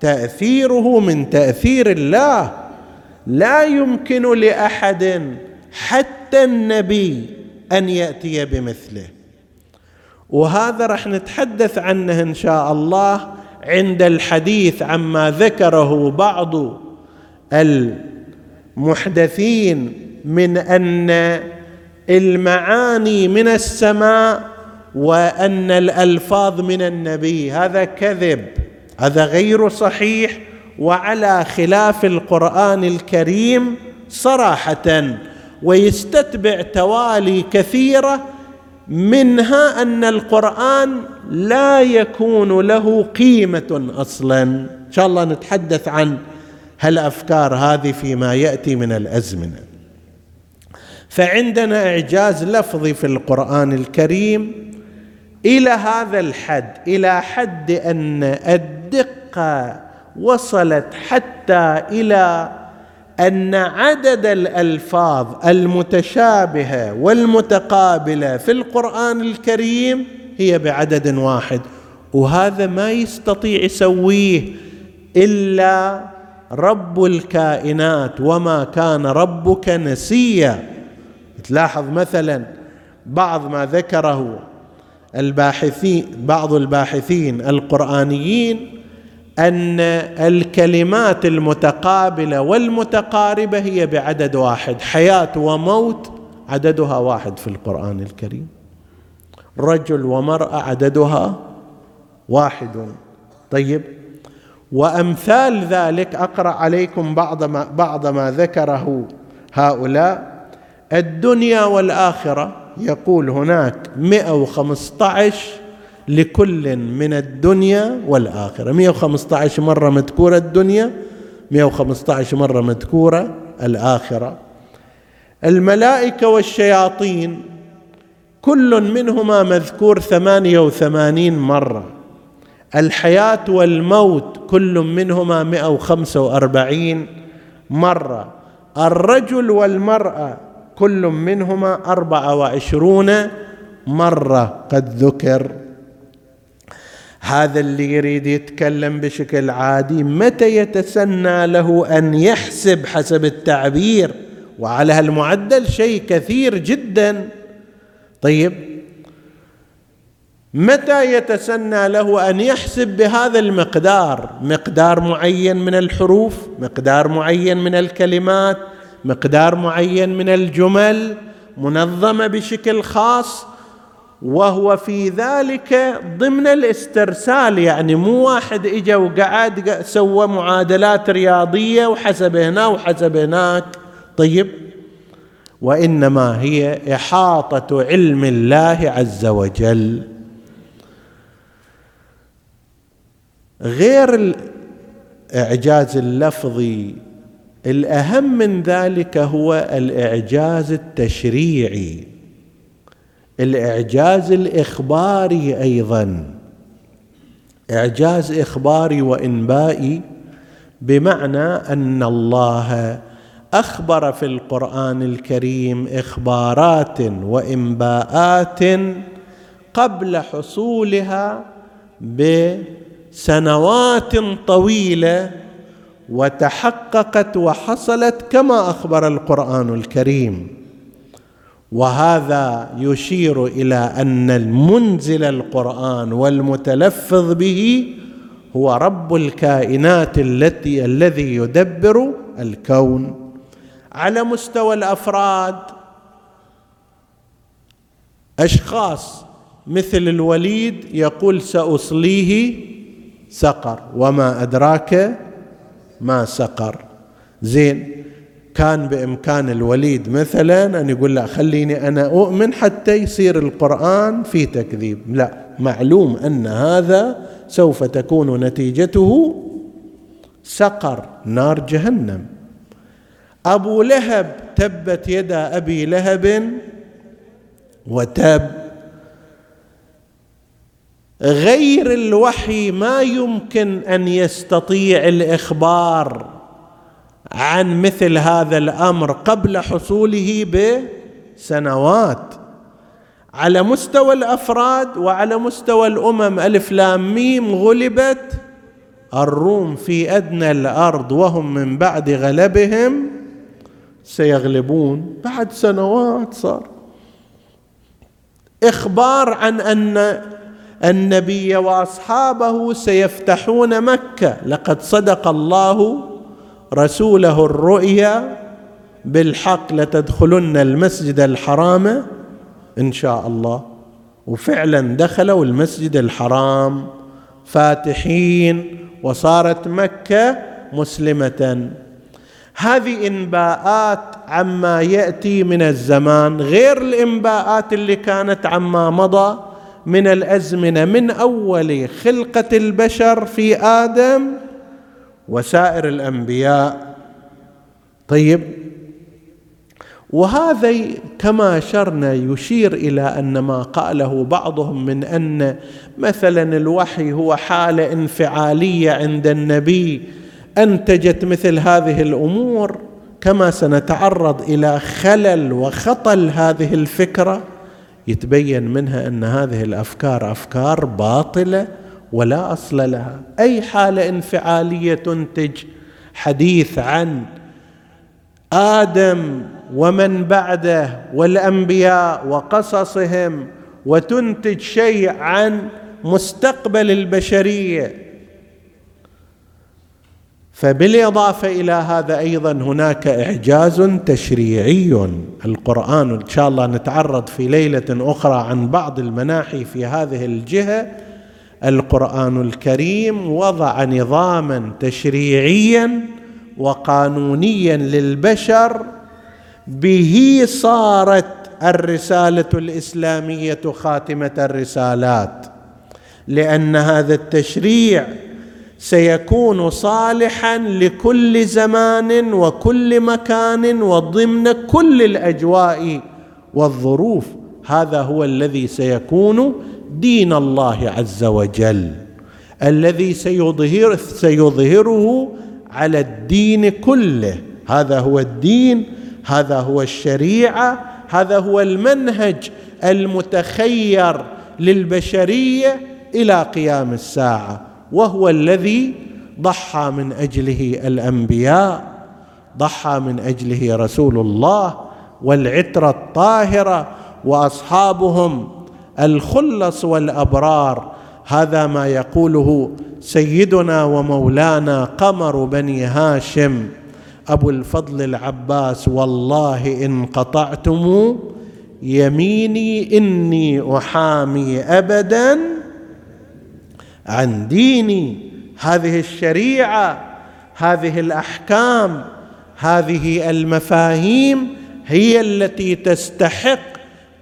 تأثيره من تأثير الله. لا يمكن لأحد حتى النبي أن يأتي بمثله. وهذا راح نتحدث عنه إن شاء الله عند الحديث عما ذكره بعض المحدثين من أن المعاني من السماء وأن الألفاظ من النبي. هذا كذب. هذا غير صحيح. وعلى خلاف القرآن الكريم صراحة. ويستتبع توالي كثيرة منها أن القرآن لا يكون له قيمة أصلا. إن شاء الله نتحدث عن هالأفكار هذه فيما يأتي من الأزمنة. فعندنا إعجاز لفظي في القرآن الكريم إلى هذا الحد إلى حد أن الدقة وصلت حتى إلى أن عدد الألفاظ المتشابهة والمتقابلة في القرآن الكريم هي بعدد واحد. وهذا ما يستطيع يسويه إلا رب الكائنات وما كان ربك نسيا. تلاحظ مثلا بعض ما ذكره الباحثين بعض الباحثين القرآنيين أن الكلمات المتقابلة والمتقاربة هي بعدد واحد حياة وموت عددها واحد في القرآن الكريم. رجل ومرأة عددها واحد. طيب وأمثال ذلك أقرأ عليكم بعض ما بعض ما ذكره هؤلاء. الدنيا والآخرة يقول هناك 115 لكل من الدنيا والآخرة. 115 مرة مذكورة الدنيا 115 مرة مذكورة الآخرة. الملائكة والشياطين كل منهما مذكور 88 مرة. الحياة والموت كل منهما 145 مرة. الرجل والمرأة كل منهما أربعة وعشرون مرة قد ذكر. هذا اللي يريد يتكلم بشكل عادي متى يتسنى له أن يحسب حسب التعبير؟ وعلى هالمعدل شيء كثير جدا. طيب متى يتسنى له أن يحسب بهذا المقدار؟ مقدار معين من الحروف مقدار معين من الكلمات مقدار معين من الجمل منظمه بشكل خاص وهو في ذلك ضمن الاسترسال. يعني مو واحد إجا وقعد سوى معادلات رياضية وحسب هنا وحسب هناك. طيب وإنما هي إحاطة علم الله عز وجل. غير الاعجاز اللفظي الأهم من ذلك هو الإعجاز التشريعي. الإعجاز الإخباري أيضا. إعجاز إخباري وإنبائي بمعنى أن الله أخبر في القرآن الكريم إخبارات وإنباءات قبل حصولها بسنوات طويلة وتحققت وحصلت كما أخبر القرآن الكريم. وهذا يشير إلى أن المنزل القرآن والمتلفظ به هو رب الكائنات التي الذي يدبر الكون. على مستوى الأفراد أشخاص مثل الوليد يقول سأصليه سقر وما أدراك ما سقر. زين كان بإمكان الوليد مثلا أن يقول لا خليني أنا أؤمن حتى يصير القرآن في تكذيب. لا معلوم أن هذا سوف تكون نتيجته سقر نار جهنم. أبو لهب تبت يدا أبي لهب وتب غير الوحي ما يمكن أن يستطيع الإخبار عن مثل هذا الأمر قبل حصوله بسنوات. على مستوى الأفراد وعلى مستوى الأمم ألف لام ميم غلبت الروم في أدنى الأرض وهم من بعد غلبهم سيغلبون. بعد سنوات صار. إخبار عن أن النبي وأصحابه سيفتحون مكة. لقد صدق الله رسوله الرؤيا بالحق لتدخلن المسجد الحرام إن شاء الله. وفعلا دخلوا المسجد الحرام فاتحين وصارت مكة مسلمة. هذه إنباءات عما يأتي من الزمان غير الإنباءات اللي كانت عما مضى. من الأزمنة من أول خلقة البشر في آدم وسائر الأنبياء. طيب وهذا كما أشرنا يشير إلى أن ما قاله بعضهم من أن مثلا الوحي هو حالة انفعالية عند النبي انتجت مثل هذه الأمور كما سنتعرض إلى خلل وخطل هذه الفكرة. يتبين منها أن هذه الأفكار أفكار باطلة ولا أصل لها. أي حالة انفعالية تنتج حديث عن آدم ومن بعده والأنبياء وقصصهم وتنتج شيء عن مستقبل البشرية فبالإضافة إلى هذا أيضا هناك إعجاز تشريعي. القرآن إن شاء الله نتعرض في ليلة أخرى عن بعض المناحي في هذه الجهة. القرآن الكريم وضع نظاما تشريعيا وقانونيا للبشر. به صارت الرسالة الإسلامية خاتمة الرسالات لأن هذا التشريع سيكون صالحا لكل زمان وكل مكان وضمن كل الأجواء والظروف. هذا هو الذي سيكون دين الله عز وجل الذي سيظهر سيظهره على الدين كله. هذا هو الدين هذا هو الشريعة هذا هو المنهج المتخير للبشرية إلى قيام الساعة. وهو الذي ضحى من أجله الأنبياء ضحى من أجله رسول الله والعترة الطاهرة وأصحابهم الخلص والأبرار. هذا ما يقوله سيدنا ومولانا قمر بني هاشم. أبو الفضل العباس والله إن قطعتم يميني إني أحامي ابدا عن ديني. هذه الشريعة هذه الأحكام هذه المفاهيم هي التي تستحق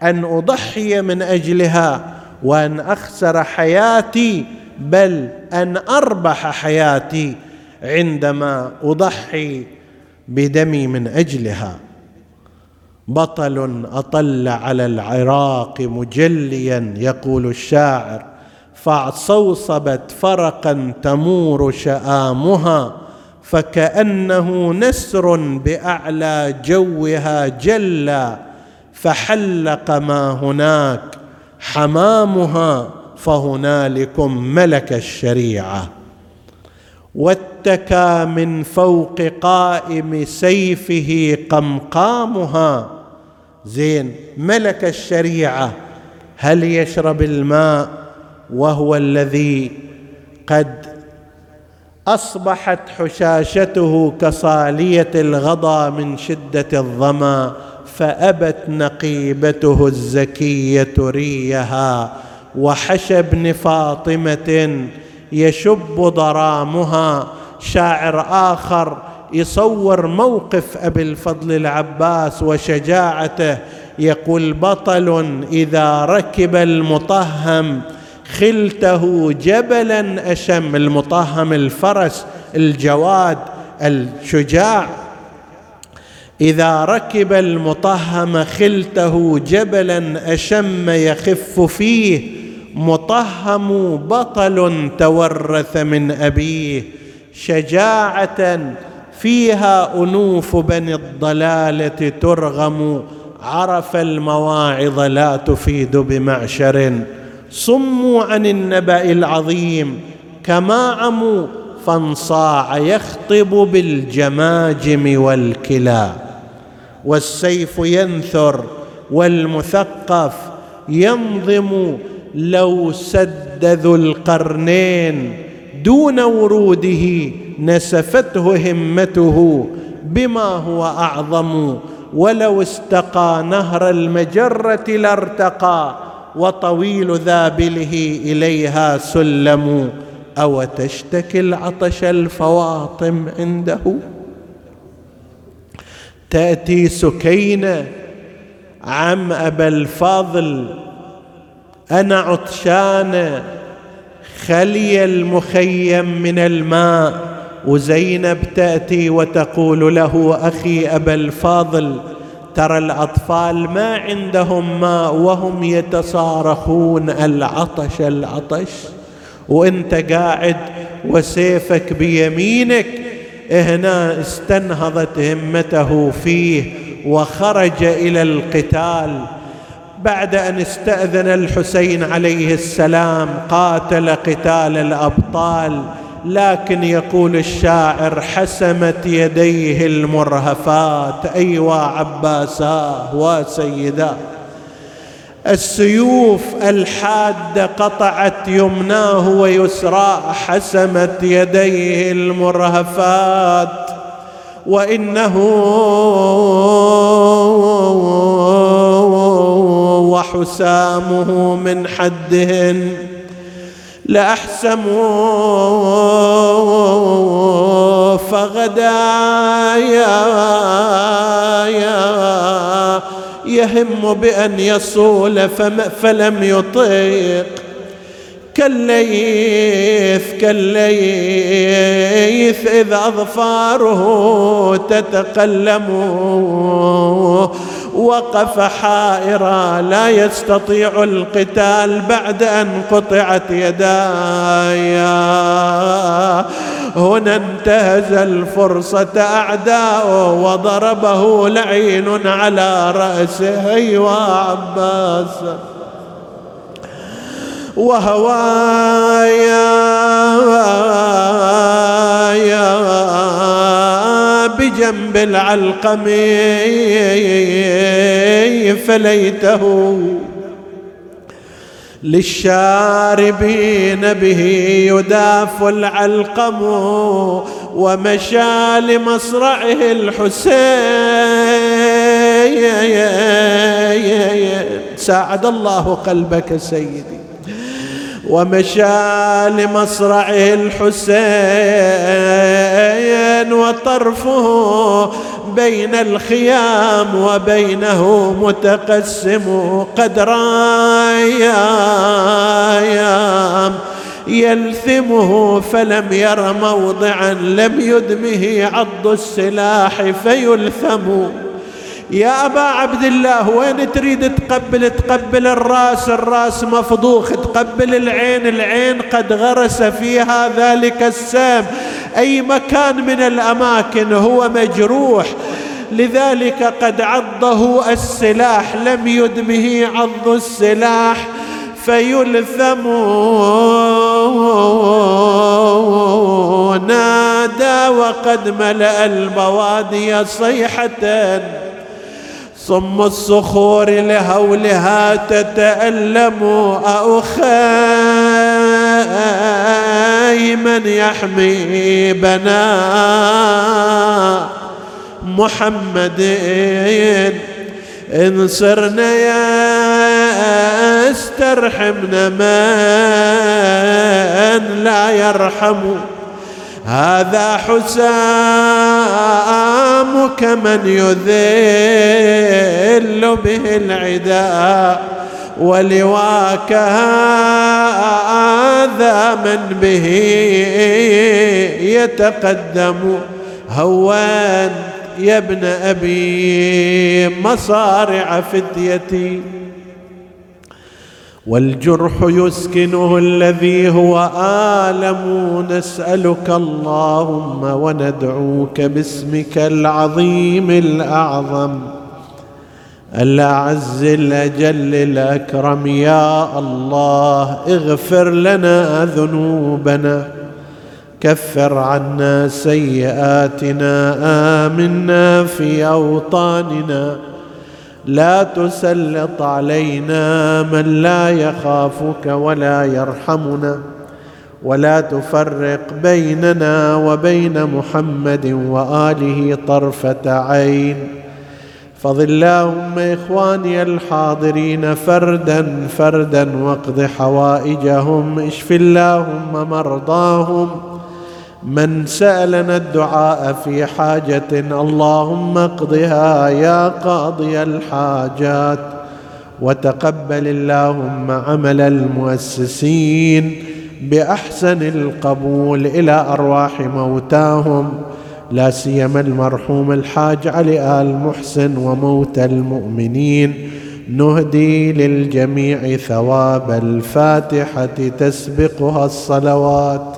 أن أضحي من أجلها وأن أخسر حياتي بل أن أربح حياتي عندما أضحي بدمي من أجلها. بطل أطل على العراق مجليا يقول الشاعر. فاعصوصبت فرقا تمور شآمها فكأنه نسر بأعلى جوها جلى فحلق ما هناك حمامها فهنالكم ملك الشريعة. واتكى من فوق قائم سيفه قمقامها زين ملك الشريعة هل يشرب الماء؟ وهو الذي قد أصبحت حشاشته كصالية الغضا من شدة الظما فأبت نقيبته الزكية ريها. وحشى ابن فاطمة يشب ضرامها. شاعر آخر يصور موقف أبي الفضل العباس وشجاعته يقول بطل إذا ركب المطهم خلته جبلا أشم المطهم الفرس الجواد الشجاع. إذا ركب المطهم خلته جبلا أشم يخف فيه مطهم بطل تورث من أبيه. شجاعة فيها أنوف بني الضلالة ترغم عرف المواعظ لا تفيد بمعشر. صموا عن النبأ العظيم. كما عموا فانصاع يخطب بالجماجم والكلى. والسيف ينثر والمثقف ينظم لو سد ذو القرنين. دون وروده نسفته همته بما هو أعظم. ولو استقى نهر المجرة لارتقى. وطويل ذابله إليها سلم أو تشتكي العطش الفواطم عنده؟ تأتي سكينة عم أبا الفضل أنا عطشانه خلي المخيم من الماء. وزينب تأتي وتقول له أخي أبا الفاضل ترى الأطفال ما عندهم ماء وهم يتصارخون العطش العطش. وإنت قاعد وسيفك بيمينك هنا استنهضت همته فيه وخرج إلى القتال. بعد أن استأذن الحسين عليه السلام قاتل قتال الأبطال. لكن يقول الشاعر حسمت يديه المرهفات. أيوا عباساه وسيداه السيوف الحاده قطعت يمناه ويسراه حسمت يديه المرهفات. وإنه وحسامه من حدهن. لأحسم يا يهم بأن يصول فلم يطيق. كالليث كالليث إذ أظفاره تتقلم. وقف حائرا لا يستطيع القتال بعد أن قطعت يداي. هنا انتهز الفرصة أعداؤه وضربه لعين على رأسه. أيوا عباس. وهوايا. بجنب العلقم فليته للشاربين به يداف العلقم ومشى لمصرعه الحسين. ساعد الله قلبك سيدي. ومشى لمصرعه الحسين وطرفه بين الخيام وبينه متقسم قد رايام يلثمه فلم ير موضعا لم يدمه عض السلاح فيلثم. يا أبا عبد الله وين تريد تقبل؟ تقبل الرأس الرأس مفضوخ تقبل العين العين قد غرس فيها ذلك السام. أي مكان من الأماكن هو مجروح لذلك قد عضه السلاح لم يدمه عض السلاح فيلثم نادى وقد ملأ البوادي صيحة. صم الصخور لهولها تتألم أخيمة من يحمي بنا. محمد إن صرنا يسترحمنا من لا يرحم. هذا حسامك من يذل به العداء ولواك هذا من به يتقدم. هوان يا ابن أبي مصارع فتيتي. والجرح يسكنه الذي هو آلم. نسألك اللهم وندعوك باسمك العظيم الأعظم. الأعز الأجل الأكرم. يا الله اغفر لنا ذنوبنا. كفر عنا سيئاتنا. آمنا في أوطاننا. لا تسلط علينا من لا يخافك ولا يرحمنا ولا تفرق بيننا وبين محمد وآله طرفة عين. فض اللهم إخواني الحاضرين فردا فردا واقض حوائجهم اشف اللهم مرضاهم من سألنا الدعاء في حاجة اللهم اقضها يا قاضي الحاجات وتقبل اللهم عمل المؤسسين بأحسن القبول إلى أرواح موتاهم. لا سيما المرحوم الحاج علي آل محسن وموتى المؤمنين. نهدي للجميع ثواب الفاتحة تسبقها الصلوات.